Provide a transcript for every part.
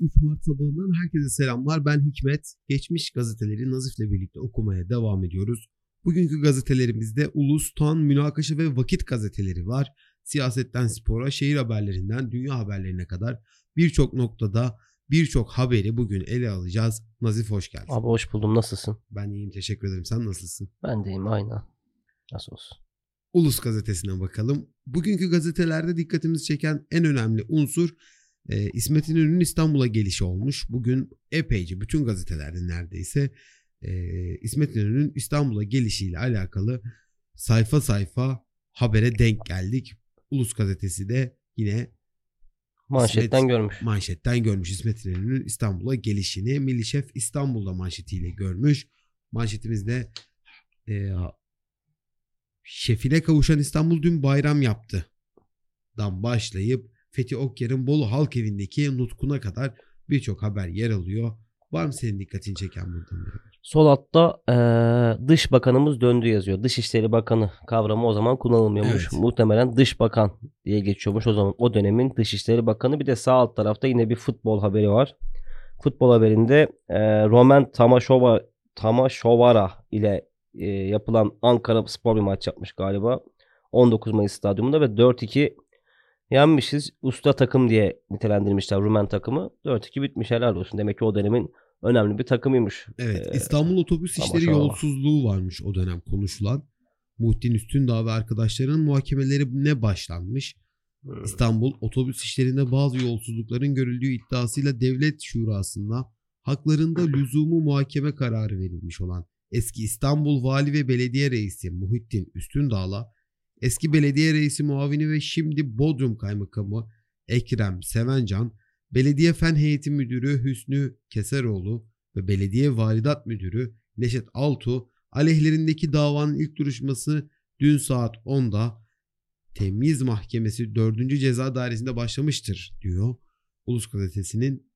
3 Mart sabahından herkese selamlar. Ben Hikmet. Geçmiş gazeteleri Nazif'le birlikte okumaya devam ediyoruz. Bugünkü gazetelerimizde Ulus, Tan, Münakaşa ve Vakit gazeteleri var. Siyasetten spora, şehir haberlerinden dünya haberlerine kadar birçok noktada birçok haberi bugün ele alacağız. Nazif hoş geldin. Abi hoş buldum. Nasılsın? Ben iyiyim teşekkür ederim. Sen nasılsın? Ben de iyiyim aynen. Nasıl olsun? Ulus gazetesine bakalım. Bugünkü gazetelerde dikkatimizi çeken en önemli unsur e, İsmet İnönü'nün İstanbul'a gelişi olmuş. Bugün epeyce bütün gazetelerde neredeyse e, İsmet İnönü'nün İstanbul'a gelişiyle alakalı sayfa sayfa habere denk geldik. Ulus gazetesi de yine Manşetten İsmet- görmüş. manşetten görmüş İsmet İnönü'nün İstanbul'a gelişini. Milli Şef İstanbul'da manşetiyle görmüş. Manşetimizde e, şefine kavuşan İstanbul dün bayram yaptı. Dan başlayıp Fethi Okyar'ın Bolu Halk Evi'ndeki nutkuna kadar birçok haber yer alıyor. Var mı senin dikkatini çeken buradan bir haber? Sol altta eee, dış bakanımız döndü yazıyor. Dışişleri Bakanı kavramı o zaman kullanılmıyormuş. Evet. Muhtemelen dış bakan diye geçiyormuş o zaman o dönemin Dışişleri Bakanı. Bir de sağ alt tarafta yine bir futbol haberi var. Futbol haberinde eee Roman Tamaşova Tamaşovara ile eee, yapılan Ankara Spor bir maç yapmış galiba. 19 Mayıs stadyumunda ve 4-2 yenmişiz. Usta takım diye nitelendirmişler Rumen takımı. 4-2 bitmiş helal olsun. Demek ki o dönemin önemli bir takımıymış. Evet Ee, İstanbul Otobüs İşleri yolsuzluğu varmış o dönem konuşulan. Muhittin Üstündağ ve arkadaşlarının muhakemelerine başlanmış. Hmm. İstanbul otobüs işlerinde bazı yolsuzlukların görüldüğü iddiasıyla devlet şurasında haklarında lüzumu muhakeme kararı verilmiş olan eski İstanbul Vali ve Belediye Reisi Muhittin Üstündağ'la eski belediye reisi muavini ve şimdi Bodrum Kaymakamı Ekrem Sevencan, Belediye Fen Heyeti Müdürü Hüsnü Keseroğlu ve Belediye Validat Müdürü Neşet Altu aleyhlerindeki davanın ilk duruşması dün saat 10'da Temiz Mahkemesi 4. Ceza Dairesi'nde başlamıştır diyor. Ulus Gazetesi'nin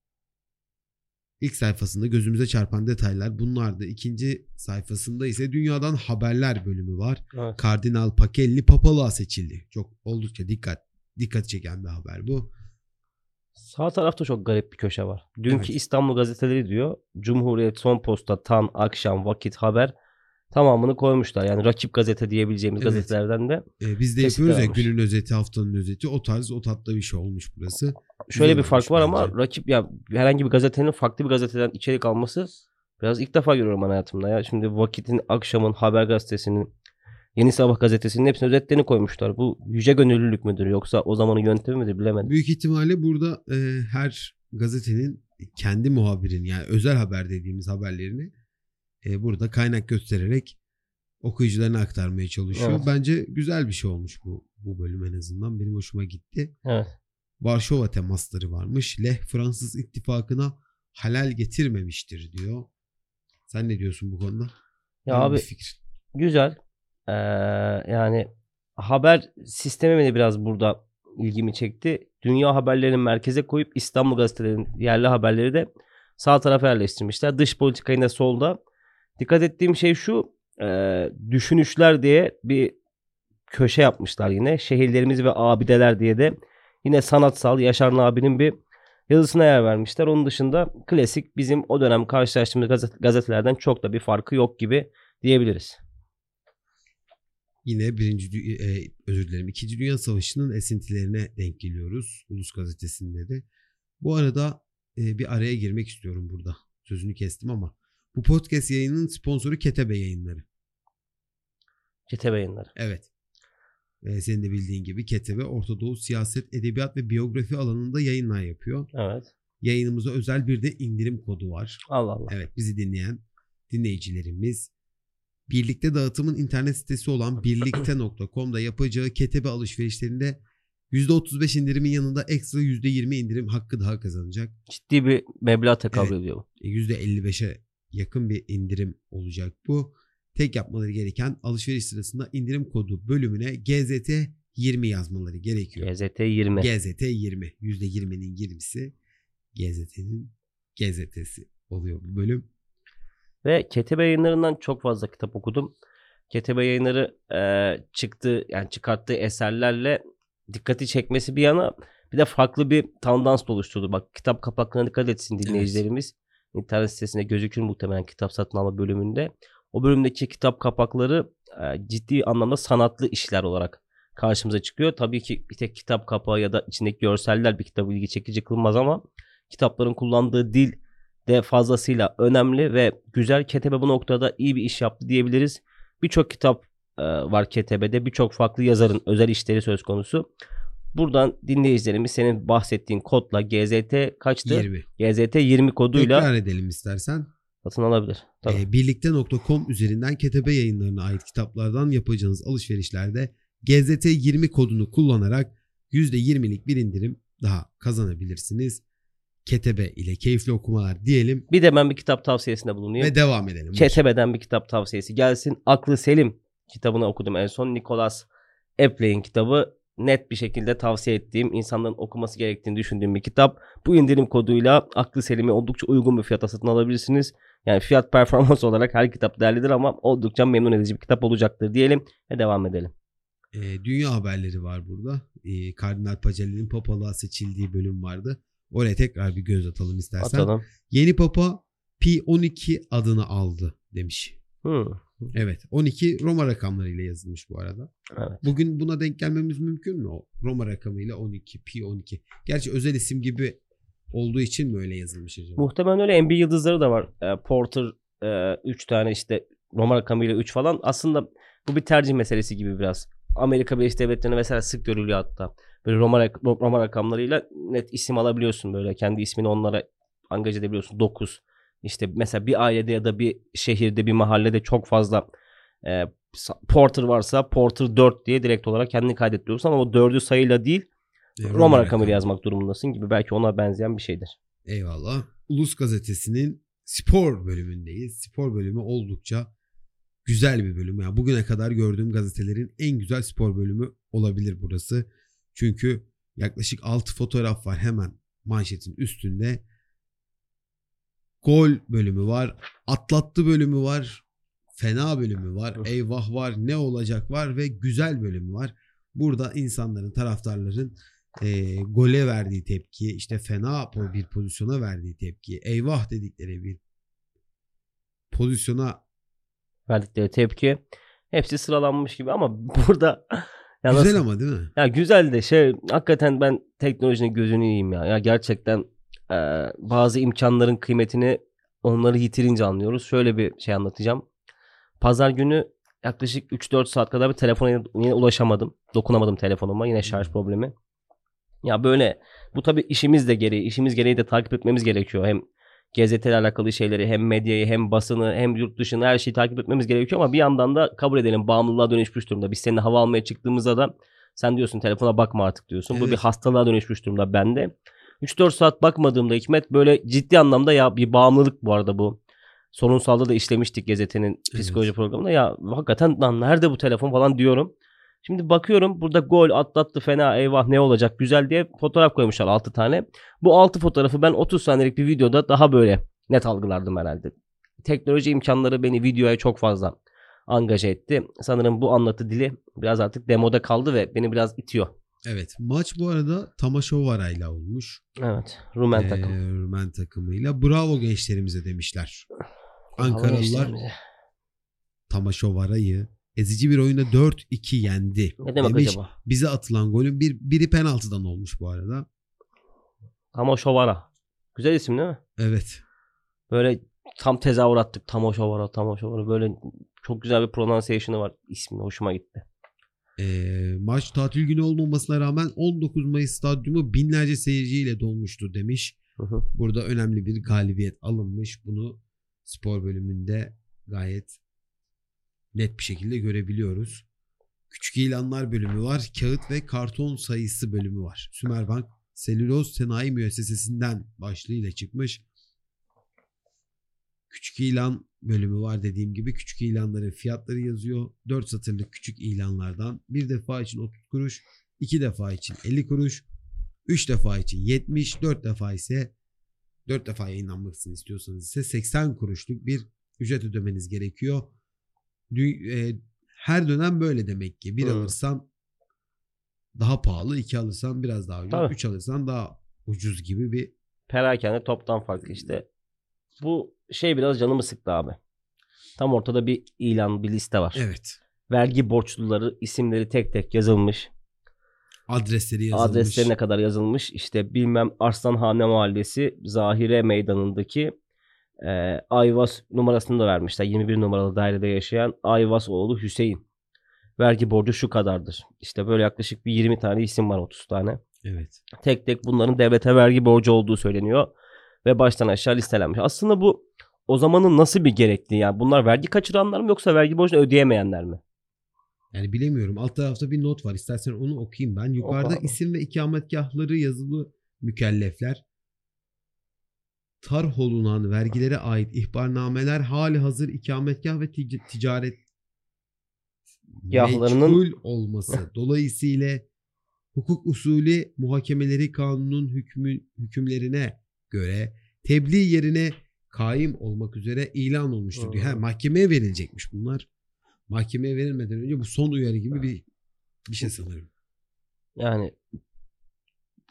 ilk sayfasında gözümüze çarpan detaylar bunlardı. İkinci sayfasında ise dünyadan haberler bölümü var. Evet. Kardinal Pacelli papalığa seçildi. Çok oldukça dikkat dikkat çeken bir haber bu. Sağ tarafta çok garip bir köşe var. Dünkü Evet. İstanbul gazeteleri diyor. Cumhuriyet, Son Posta, Tan, Akşam, Vakit, Haber tamamını koymuşlar. Yani rakip gazete diyebileceğimiz Evet. gazetelerden de. Ee, biz de yapıyoruz ya günün özeti haftanın özeti o tarz o tatlı bir şey olmuş burası. Şöyle bir olmuş fark var ama bence. rakip ya herhangi bir gazetenin farklı bir gazeteden içerik alması biraz ilk defa görüyorum ben hayatımda ya. Şimdi Vakit'in, Akşam'ın, Haber gazetesinin, Yeni Sabah gazetesinin hepsine özetlerini koymuşlar. Bu yüce gönüllülük müdür yoksa o zamanın yöntemi midir bilemedim. Büyük ihtimalle burada e, her gazetenin kendi muhabirin yani özel haber dediğimiz haberlerini e, burada kaynak göstererek okuyucularına aktarmaya çalışıyor. Evet. Bence güzel bir şey olmuş bu bu bölüm en azından. Benim hoşuma gitti. Evet. Varşova temasları varmış. Leh Fransız ittifakına halal getirmemiştir diyor. Sen ne diyorsun bu konuda? Ya mı abi fikrin? Güzel. Ee, yani haber sistemi beni biraz burada ilgimi çekti. Dünya haberlerini merkeze koyup İstanbul gazetelerinin yerli haberleri de sağ tarafa yerleştirmişler. Dış politika yine solda. Dikkat ettiğim şey şu. e, düşünüşler diye bir köşe yapmışlar yine. Şehirlerimiz ve abideler diye de yine sanatsal Yaşar abinin bir yazısına yer vermişler. Onun dışında klasik bizim o dönem karşılaştığımız gazete- gazetelerden çok da bir farkı yok gibi diyebiliriz. Yine birinci dü- e, özür dilerim ikinci Dünya Savaşı'nın esintilerine denk geliyoruz Ulus Gazetesi'nde de. Bu arada e, bir araya girmek istiyorum burada. Sözünü kestim ama bu podcast yayının sponsoru Ketebe Yayınları. Çete yayınları. Evet. E, senin de bildiğin gibi Ketebe Orta Doğu siyaset, edebiyat ve biyografi alanında yayınlar yapıyor. Evet. Yayınımıza özel bir de indirim kodu var. Allah Allah. Evet bizi dinleyen dinleyicilerimiz birlikte dağıtımın internet sitesi olan birlikte.com'da yapacağı ketebe alışverişlerinde %35 indirimin yanında ekstra %20 indirim hakkı daha kazanacak. Ciddi bir meblağ tekabül Evet. ediyor bu. E, %55'e yakın bir indirim olacak bu. Tek yapmaları gereken alışveriş sırasında indirim kodu bölümüne GZT20 yazmaları gerekiyor. GZT 20. GZT20. %20'nin 20'si GZT'nin GZT'si oluyor bu bölüm. Ve Ketebe yayınlarından çok fazla kitap okudum. Ketebe yayınları e, çıktı yani çıkarttığı eserlerle dikkati çekmesi bir yana Bir de farklı bir tendans da oluşturdu. Bak kitap kapaklarına dikkat etsin dinleyicilerimiz. İnternet sitesinde gözükür muhtemelen kitap satın alma bölümünde. O bölümdeki kitap kapakları e, ciddi anlamda sanatlı işler olarak karşımıza çıkıyor. Tabii ki bir tek kitap kapağı ya da içindeki görseller bir kitabı ilgi çekici kılmaz ama kitapların kullandığı dil de fazlasıyla önemli ve güzel. Ketebe bu noktada iyi bir iş yaptı diyebiliriz. Birçok kitap e, var Ketebe'de. Birçok farklı yazarın özel işleri söz konusu. Buradan dinleyicilerimiz senin bahsettiğin kodla GZT kaçtı? 20. GZT 20 koduyla Tekrar edelim istersen. satın alabilir. Tabii. Ee, birlikte.com üzerinden Ketebe yayınlarına ait kitaplardan yapacağınız alışverişlerde GZT 20 kodunu kullanarak %20'lik bir indirim daha kazanabilirsiniz. Ketebe ile keyifli okumalar diyelim Bir de ben bir kitap tavsiyesinde bulunayım. ve devam edelim. Ketebe'den bir kitap tavsiyesi gelsin. Aklı Selim kitabını okudum en son. Nicholas Epley'in kitabı net bir şekilde tavsiye ettiğim, insanların okuması gerektiğini düşündüğüm bir kitap. Bu indirim koduyla Aklı Selim'i oldukça uygun bir fiyata satın alabilirsiniz. Yani fiyat performans olarak her kitap değerlidir ama oldukça memnun edici bir kitap olacaktır diyelim ve devam edelim. Ee, dünya haberleri var burada. Ee, Kardinal Pacelli'nin papalığa seçildiği bölüm vardı. Oraya tekrar bir göz atalım istersen. Atalım. Yeni papa P12 adını aldı demiş. Hmm, Evet 12 Roma rakamlarıyla yazılmış bu arada. evet. Bugün buna denk gelmemiz mümkün mü? O Roma rakamıyla 12 P12. Gerçi özel isim gibi olduğu için mi öyle yazılmış acaba? Muhtemelen öyle NBA yıldızları da var. E, Porter 3 tane işte Roma rakamıyla 3 falan. Aslında bu bir tercih meselesi gibi biraz. Amerika Birleşik Devletleri'nde mesela sık görülüyor hatta. Böyle Roma, Roma rakamlarıyla net isim alabiliyorsun böyle. Kendi ismini onlara angaje edebiliyorsun. 9. İşte mesela bir ailede ya da bir şehirde bir mahallede çok fazla e, Porter varsa Porter 4 diye direkt olarak kendini kaydettiriyorsun ama o 4'ü sayıyla değil Ee, Roma, rakamıyla rakamı. yazmak durumundasın gibi. Belki ona benzeyen bir şeydir. Eyvallah. Ulus Gazetesi'nin spor bölümündeyiz. Spor bölümü oldukça güzel bir bölüm. Yani bugüne kadar gördüğüm gazetelerin en güzel spor bölümü olabilir burası. Çünkü yaklaşık 6 fotoğraf var hemen manşetin üstünde. Gol bölümü var. Atlattı bölümü var. Fena bölümü var. Eyvah var. Ne olacak var ve güzel bölümü var. Burada insanların, taraftarların e, gole verdiği tepki, işte fena bir pozisyona verdiği tepki, eyvah dedikleri bir pozisyona verdikleri tepki hepsi sıralanmış gibi ama burada ya güzel nasıl- ama değil mi? ya güzel de şey hakikaten ben teknolojinin gözünü yiyeyim ya. Ya gerçekten e, bazı imkanların kıymetini onları yitirince anlıyoruz. Şöyle bir şey anlatacağım. Pazar günü yaklaşık 3-4 saat kadar bir telefona yine- ulaşamadım. Dokunamadım telefonuma. Yine şarj Hmm. problemi. Ya böyle bu tabii işimiz de gereği, işimiz gereği de takip etmemiz gerekiyor. Hem gazeteyle alakalı şeyleri hem medyayı hem basını hem yurt dışını her şeyi takip etmemiz gerekiyor ama bir yandan da kabul edelim bağımlılığa dönüşmüş durumda. Biz seninle hava almaya çıktığımızda da sen diyorsun telefona bakma artık diyorsun. Bu bir Evet. hastalığa dönüşmüş durumda bende. 3-4 saat bakmadığımda Hikmet böyle ciddi anlamda ya bir bağımlılık bu arada bu. Sorunsalda da işlemiştik gazetenin psikoloji Evet. programında. Ya hakikaten lan nerede bu telefon falan diyorum. Şimdi bakıyorum burada gol atlattı fena eyvah ne olacak güzel diye fotoğraf koymuşlar 6 tane. Bu 6 fotoğrafı ben 30 saniyelik bir videoda daha böyle net algılardım herhalde. Teknoloji imkanları beni videoya çok fazla angaje etti. Sanırım bu anlatı dili biraz artık demoda kaldı ve beni biraz itiyor. Evet. Maç bu arada Tamaşovara'yla olmuş. Evet. Rumen Ee, takım. Rumen takımıyla. Bravo gençlerimize demişler. Ankaralılar. Tamaşovara'yı ezici bir oyunda 4-2 yendi. Ne demek Demiş, acaba? Bize atılan golün bir, biri penaltıdan olmuş bu arada. Tamoşovara. Güzel isim değil mi? Evet. Böyle tam tezahür attık. Tamoşovara, Tamoşovara. Böyle çok güzel bir pronunciation'ı var. İsmi hoşuma gitti. Ee, maç tatil günü olmamasına rağmen 19 Mayıs stadyumu binlerce seyirciyle dolmuştu demiş. Hı hı. Burada önemli bir galibiyet alınmış. Bunu spor bölümünde gayet net bir şekilde görebiliyoruz. Küçük ilanlar bölümü var. Kağıt ve karton sayısı bölümü var. Sümerbank Selüloz Sanayi Müessesesi'nden başlığıyla çıkmış. Küçük ilan bölümü var dediğim gibi. Küçük ilanların fiyatları yazıyor. 4 satırlık küçük ilanlardan bir defa için 30 kuruş, 2 defa için 50 kuruş, 3 defa için 70, 4 defa ise 4 defa yayınlanmasını istiyorsanız ise 80 kuruşluk bir ücret ödemeniz gerekiyor. E, her dönem böyle demek ki. Bir Hı. alırsan daha pahalı. 2 alırsan biraz daha ucuz. Tabii. 3 alırsan daha ucuz gibi bir Perakende toptan farklı işte. Bu şey biraz canımı sıktı abi. Tam ortada bir ilan, bir liste var. evet. Vergi borçluları isimleri tek tek yazılmış. Adresleri yazılmış. Adreslerine kadar yazılmış. İşte bilmem Arslanhane Mahallesi Zahire Meydanı'ndaki e, Ayvaz numarasını da vermişler. 21 numaralı dairede yaşayan Ayvaz oğlu Hüseyin. Vergi borcu şu kadardır. İşte böyle yaklaşık bir 20 tane isim var 30 tane. Evet. Tek tek bunların devlete vergi borcu olduğu söyleniyor. Ve baştan aşağı listelenmiş. Aslında bu o zamanın nasıl bir gerektiği yani bunlar vergi kaçıranlar mı yoksa vergi borcunu ödeyemeyenler mi? Yani bilemiyorum. Alt tarafta bir not var. İstersen onu okuyayım ben. Yukarıda abi. isim ve ikametgahları yazılı mükellefler. Tarh olunan vergilere ait ihbarnameler hali hazır ikametgah ve tic- ticaret Gahlarının- meçhul olması. Dolayısıyla hukuk usulü muhakemeleri kanunun hükmü, hükümlerine göre tebliğ yerine kaim olmak üzere ilan olmuştur diyor. Ha, mahkemeye verilecekmiş bunlar. Mahkemeye verilmeden önce bu son uyarı gibi bir bir şey sanırım. Yani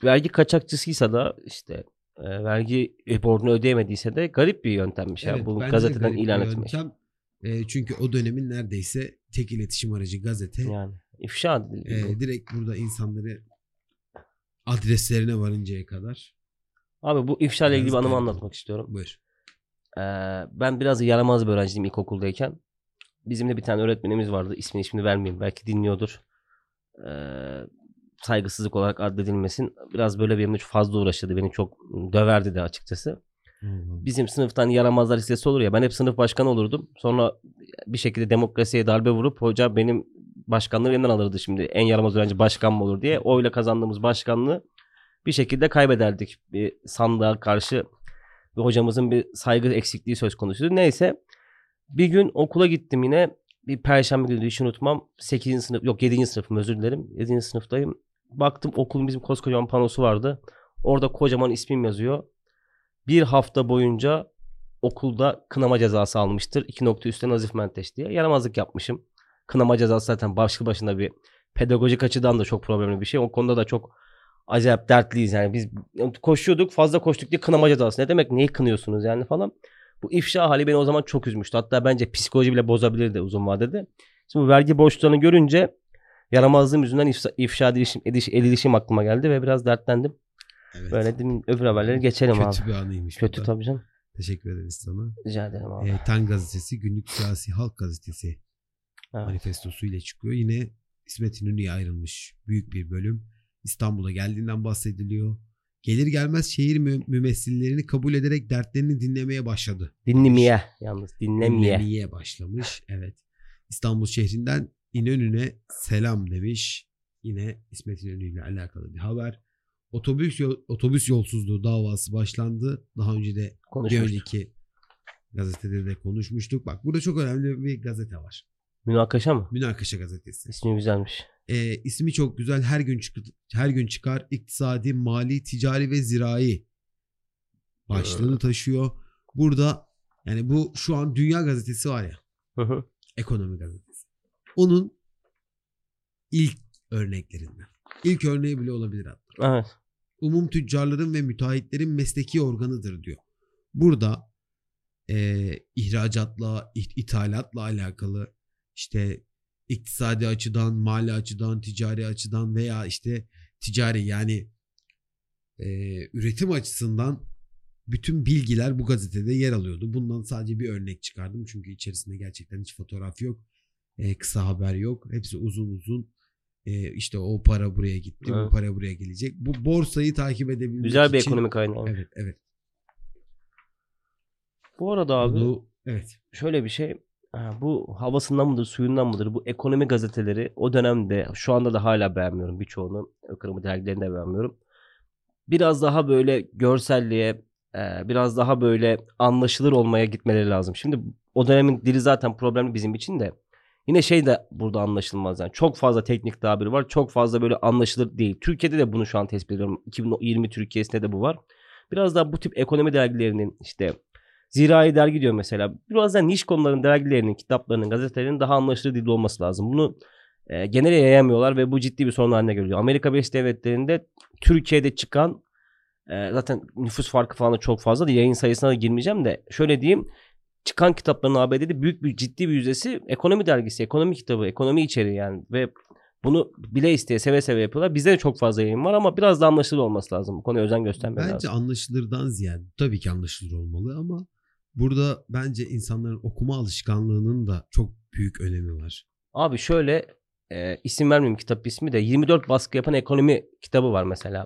vergi kaçakçısıysa da işte e, vergi borcunu ödeyemediyse de garip bir yöntemmiş. ya Evet, bu bence de gazeteden ilan etmek. yöntem. E, çünkü o dönemin neredeyse tek iletişim aracı gazete. Yani ifşa edildi. E, bu. direkt burada insanları adreslerine varıncaya kadar. Abi bu ifşa ile ilgili bir anımı anlatmak istiyorum. Buyur. Ee, ben biraz yaramaz bir öğrenciydim ilkokuldayken. Bizim de bir tane öğretmenimiz vardı. İsmini şimdi vermeyeyim. Belki dinliyordur. Ee, saygısızlık olarak addedilmesin. Biraz böyle benimle çok fazla uğraşırdı. Beni çok döverdi de açıkçası. Bizim sınıftan yaramazlar listesi olur ya. Ben hep sınıf başkanı olurdum. Sonra bir şekilde demokrasiye darbe vurup hoca benim başkanlığı elimden alırdı şimdi. En yaramaz öğrenci başkan mı olur diye. Oyla kazandığımız başkanlığı bir şekilde kaybederdik. Bir sandığa karşı ve hocamızın bir saygı eksikliği söz konusuydu. Neyse bir gün okula gittim yine. Bir perşembe günü hiç unutmam. 8. sınıf yok 7. sınıfım özür dilerim. 7. sınıftayım. Baktım okulun bizim koskocaman panosu vardı. Orada kocaman ismim yazıyor. Bir hafta boyunca okulda kınama cezası almıştır. İki nokta üstte Nazif Menteş diye. Yaramazlık yapmışım. Kınama cezası zaten başlı başına bir pedagojik açıdan da çok problemli bir şey. O konuda da çok acayip dertliyiz yani. Biz koşuyorduk fazla koştuk diye kınama cezası. Ne demek neyi kınıyorsunuz yani falan. Bu ifşa hali beni o zaman çok üzmüştü. Hatta bence psikoloji bile bozabilirdi uzun vadede. Şimdi bu vergi borçlarını görünce yaramazlığım yüzünden ifşa, ifşa edilişim, ediş, edilişim aklıma geldi ve biraz dertlendim. Evet. Böyle dedim öbür haberlere geçelim Kötü abi. bir anıymış. Kötü tabii canım. Teşekkür ederiz sana. Rica ederim abi. E, Tan gazetesi günlük siyasi halk gazetesi Evet. manifestosu ile çıkıyor. Yine İsmet İnönü'ye ayrılmış büyük bir bölüm. İstanbul'a geldiğinden bahsediliyor. Gelir gelmez şehir mü- mümessillerini kabul ederek dertlerini dinlemeye başladı. Dinlemeye yalnız dinlemeye. Dinlemeye başlamış. Evet. İstanbul şehrinden İnönü'ne selam demiş. Yine İsmet İnönü ile alakalı bir haber. Otobüs yol- otobüs yolsuzluğu davası başlandı. Daha önce de bir önceki gazetede de konuşmuştuk. Bak burada çok önemli bir gazete var. Münakaşa mı? Münakaşa gazetesi. İsmi güzelmiş. Ee, ismi çok güzel. Her gün çık her gün çıkar. İktisadi, mali, ticari ve zirai başlığını taşıyor. Burada yani bu şu an Dünya Gazetesi var ya. Ekonomi gazetesi. Onun ilk örneklerinden. İlk örneği bile olabilir hatta. Evet. Umum tüccarların ve müteahhitlerin mesleki organıdır diyor. Burada eee, ihracatla, it- ithalatla alakalı işte iktisadi açıdan, mali açıdan, ticari açıdan veya işte ticari yani eee, üretim açısından bütün bilgiler bu gazetede yer alıyordu. Bundan sadece bir örnek çıkardım çünkü içerisinde gerçekten hiç fotoğraf yok, eee, kısa haber yok. Hepsi uzun uzun. Eee, işte o para buraya gitti, bu Evet. para buraya gelecek. Bu borsayı takip edebilmek Güzel bir için- ekonomik kaynağı. Evet, evet. Bu arada abi Bunu, evet. şöyle bir şey. Bu havasından mıdır, suyundan mıdır? Bu ekonomi gazeteleri o dönemde şu anda da hala beğenmiyorum birçoğunu. Ekonomi dergilerini de beğenmiyorum. Biraz daha böyle görselliğe, e, biraz daha böyle anlaşılır olmaya gitmeleri lazım. Şimdi o dönemin dili zaten problemli bizim için de. Yine şey de burada anlaşılmaz yani. Çok fazla teknik tabir var. Çok fazla böyle anlaşılır değil. Türkiye'de de bunu şu an tespit ediyorum. 2020 Türkiye'sinde de bu var. Biraz daha bu tip ekonomi dergilerinin işte Zirai dergi diyor mesela. Biraz da niş konuların dergilerinin, kitaplarının, gazetelerinin daha anlaşılır dilde olması lazım. Bunu e, genele yayamıyorlar ve bu ciddi bir sorun haline geliyor. Amerika Birleşik Devletleri'nde Türkiye'de çıkan e, zaten nüfus farkı falan da çok fazla da yayın sayısına da girmeyeceğim de şöyle diyeyim çıkan kitapların ABD'de büyük bir ciddi bir yüzdesi ekonomi dergisi, ekonomi kitabı, ekonomi içeriği yani ve bunu bile isteye seve seve yapıyorlar. Bizde de çok fazla yayın var ama biraz da anlaşılır olması lazım. Bu konuya özen göstermek Bence lazım. anlaşılırdan ziyade tabii ki anlaşılır olmalı ama burada bence insanların okuma alışkanlığının da çok büyük önemi var. Abi şöyle e, isim vermeyeyim kitap ismi de 24 baskı yapan ekonomi kitabı var mesela.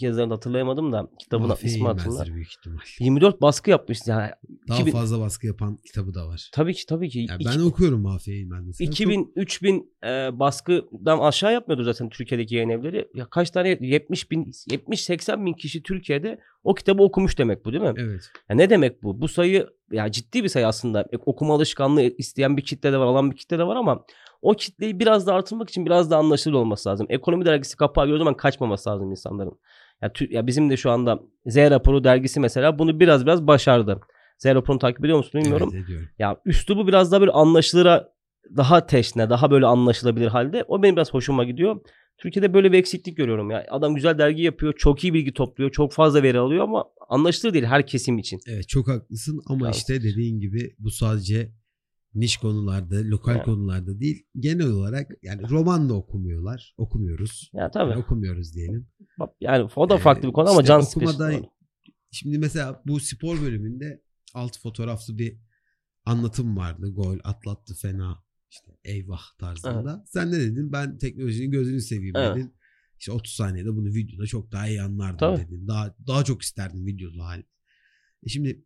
Yazarını hatırlayamadım da kitabın Mahfiye ismi hatırlar. İlmez'dir büyük ihtimal. 24 baskı yapmış yani. Daha 2000 fazla baskı yapan kitabı da var. Tabii ki tabii ki. Yani İki- ben okuyorum Mahfiye İlmez mesela. 2000 3000 e, baskıdan aşağı yapmıyordu zaten Türkiye'deki yayın evleri. Ya kaç tane 70 bin 70 80 bin kişi Türkiye'de o kitabı okumuş demek bu değil mi? Evet. Ya ne demek bu? Bu sayı ya ciddi bir sayı aslında. E, Okuma alışkanlığı isteyen bir kitle de var, alan bir kitle de var ama o kitleyi biraz da artırmak için biraz da anlaşılır olması lazım. Ekonomi dergisi kapağı gördüğü zaman kaçmaması lazım insanların. Ya, ya bizim de şu anda Z raporu dergisi mesela bunu biraz biraz başardı. Z raporunu takip ediyor musun bilmiyorum. Evet ediyorum. Ya üslubu biraz daha böyle anlaşılıra daha teşne, daha böyle anlaşılabilir halde. O benim biraz hoşuma gidiyor. Türkiye'de böyle bir eksiklik görüyorum ya. Adam güzel dergi yapıyor, çok iyi bilgi topluyor, çok fazla veri alıyor ama anlaşılır değil her kesim için. Evet çok haklısın ama Can işte dediğin gibi bu sadece niş konularda, lokal Evet. konularda değil. Genel olarak yani roman da okumuyorlar. Okumuyoruz. Ya tabii. Yani okumuyoruz diyelim. Yani o da Ee, farklı bir konu ama işte can okumada-. Şimdi mesela bu spor bölümünde alt fotoğraflı bir anlatım vardı. Gol atlattı fena. işte eyvah tarzında. Sen ne dedin? Ben teknolojinin gözünü seveyim Evet. dedin. İşte 30 saniyede bunu videoda çok daha iyi anlardım Tabii. dedin. Daha daha çok isterdim videolu hali. E şimdi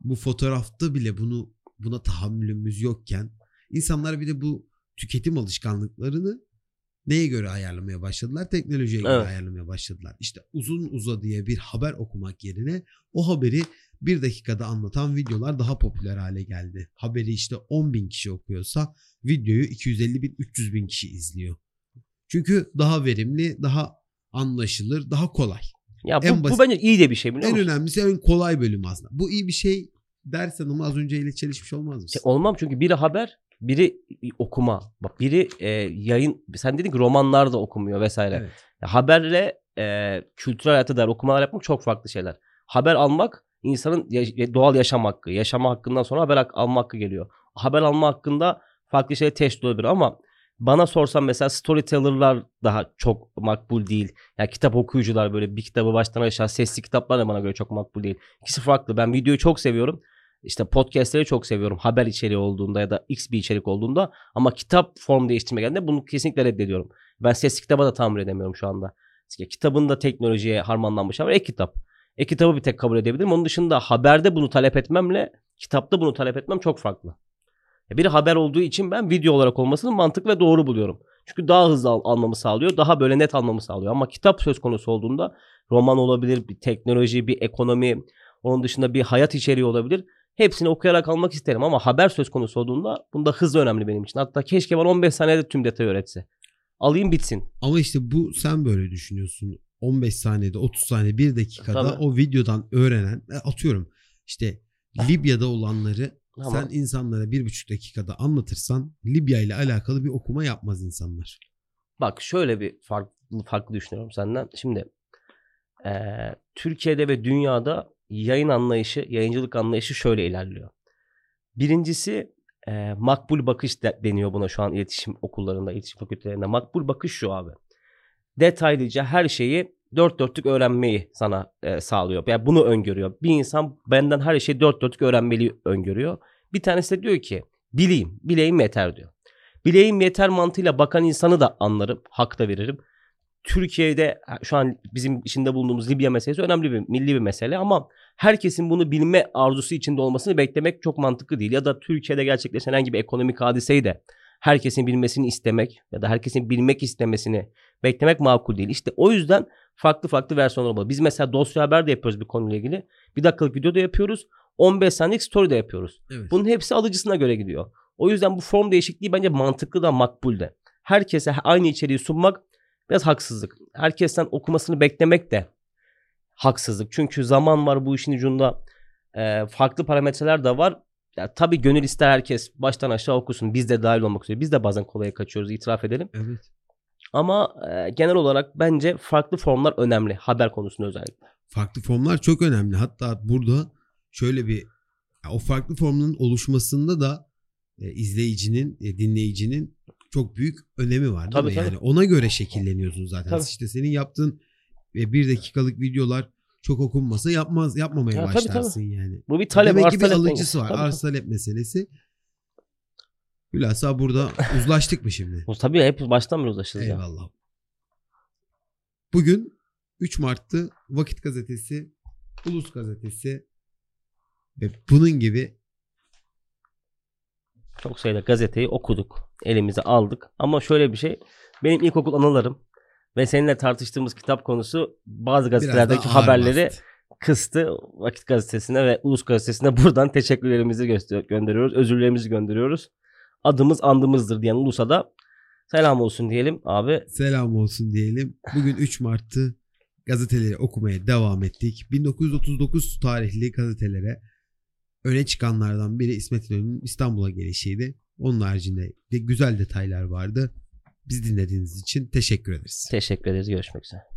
bu fotoğrafta bile bunu buna tahammülümüz yokken insanlar bir de bu tüketim alışkanlıklarını neye göre ayarlamaya başladılar? Teknolojiye göre Evet. ayarlamaya başladılar. İşte uzun uzadıya bir haber okumak yerine o haberi bir dakikada anlatan videolar daha popüler hale geldi. Haberi işte 10 bin kişi okuyorsa videoyu 250 bin 300 bin kişi izliyor. Çünkü daha verimli, daha anlaşılır, daha kolay. Ya en bu, bu basit- bence iyi de bir şey biliyor En musun? önemlisi en kolay bölüm aslında. Bu iyi bir şey dersen ama az önceyle çelişmiş olmaz mısın? Şey, olmam çünkü biri haber, biri okuma. Bak biri e, yayın, sen dedin ki romanlar da okumuyor vesaire. Evet. Ya haberle e, kültürel hayata dair okumalar yapmak çok farklı şeyler. Haber almak insanın ya- doğal yaşam hakkı. Yaşama hakkından sonra haber hak- alma hakkı geliyor. Haber alma hakkında farklı şeyler teşkil olabilir ama bana sorsan mesela storyteller'lar daha çok makbul değil. Yani kitap okuyucular böyle bir kitabı baştan aşağı sesli kitaplar da bana göre çok makbul değil. İkisi farklı. Ben videoyu çok seviyorum. İşte podcastleri çok seviyorum. Haber içeriği olduğunda ya da X bir içerik olduğunda ama kitap form değiştirme geldiğinde bunu kesinlikle reddediyorum. Ben sesli kitaba da tahammül edemiyorum şu anda. Kitabın da teknolojiye harmanlanmış ama e-kitap. E-kitabı bir tek kabul edebilirim. Onun dışında haberde bunu talep etmemle kitapta bunu talep etmem çok farklı. Ya Biri haber olduğu için ben video olarak olmasını mantıklı ve doğru buluyorum. Çünkü daha hızlı al- almamı sağlıyor. Daha böyle net almamı sağlıyor. Ama kitap söz konusu olduğunda roman olabilir, bir teknoloji, bir ekonomi, onun dışında bir hayat içeriği olabilir. Hepsini okuyarak almak isterim ama haber söz konusu olduğunda bunda hız önemli benim için. Hatta keşke bana 15 saniyede tüm detayı öğretse. Alayım bitsin. Ama işte bu sen böyle düşünüyorsun. 15 saniyede 30 saniye 1 dakikada Tabii. o videodan öğrenen e, atıyorum işte Libya'da olanları Ama sen insanlara bir buçuk dakikada anlatırsan Libya ile alakalı bir okuma yapmaz insanlar. Bak şöyle bir farklı farklı düşünüyorum senden. Şimdi eee, Türkiye'de ve dünyada yayın anlayışı, yayıncılık anlayışı şöyle ilerliyor. Birincisi eee, makbul bakış de- deniyor buna şu an iletişim okullarında, iletişim fakültelerinde. Makbul bakış şu abi. Detaylıca her şeyi dört dörtlük öğrenmeyi sana eee, sağlıyor. Yani bunu öngörüyor. Bir insan benden her şeyi dört dörtlük öğrenmeli öngörüyor. Bir tanesi de diyor ki bileyim, bileyim yeter diyor. Bileyim yeter mantığıyla bakan insanı da anlarım, hak da veririm. Türkiye'de şu an bizim içinde bulunduğumuz Libya meselesi önemli bir milli bir mesele ama herkesin bunu bilme arzusu içinde olmasını beklemek çok mantıklı değil. Ya da Türkiye'de gerçekleşen herhangi bir ekonomik hadiseyi de herkesin bilmesini istemek ya da herkesin bilmek istemesini beklemek makul değil. İşte o yüzden farklı farklı versiyonlar olmalı. Biz mesela dosya haber de yapıyoruz bir konuyla ilgili. Bir dakikalık video da yapıyoruz. 15 saniyelik story de yapıyoruz. Evet. Bunun hepsi alıcısına göre gidiyor. O yüzden bu form değişikliği bence mantıklı da makbul de. Herkese aynı içeriği sunmak biraz haksızlık. Herkesten okumasını beklemek de haksızlık. Çünkü zaman var bu işin ucunda. Ee, farklı parametreler de var. ya tabii gönül ister herkes baştan aşağı okusun. Biz de dahil olmak üzere. Biz de bazen kolaya kaçıyoruz itiraf edelim. Evet. Ama e, genel olarak bence farklı formlar önemli. Haber konusunda özellikle. Farklı formlar çok önemli. Hatta burada şöyle bir o farklı formların oluşmasında da e, izleyicinin, e, dinleyicinin çok büyük önemi var değil Tabii, mi? tabii. Yani ona göre şekilleniyorsun zaten. Tabii. İşte senin yaptığın e, bir dakikalık videolar çok okunmasa yapmaz yapmamaya Ya, tabii, başlarsın yani. Bu bir talep Demek ki bir alıcısı var. Tabii, Arz talep meselesi. Hülasa burada uzlaştık mı şimdi? tabii. Tabii hep baştan beri ulaşırız ya. Eyvallah. Bugün 3 Mart'tı Vakit Gazetesi, Ulus Gazetesi ve bunun gibi Çok sayıda gazeteyi okuduk. Elimize aldık. Ama şöyle bir şey. Benim ilkokul anılarım ve seninle tartıştığımız kitap konusu bazı gazetelerdeki haberleri bastı. kıstı. Vakit Gazetesi'ne ve Ulus Gazetesi'ne buradan teşekkürlerimizi göster- gönderiyoruz. Özürlerimizi gönderiyoruz. Adımız andımızdır diyen Ulus'a da selam olsun diyelim abi. Selam olsun diyelim. Bugün 3 Mart'tı. Gazeteleri okumaya devam ettik. 1939 tarihli gazetelere öne çıkanlardan biri İsmet İnönü'nün İstanbul'a gelişiydi. Onun haricinde de güzel detaylar vardı. Biz dinlediğiniz için teşekkür ederiz. Teşekkür ederiz. Görüşmek üzere.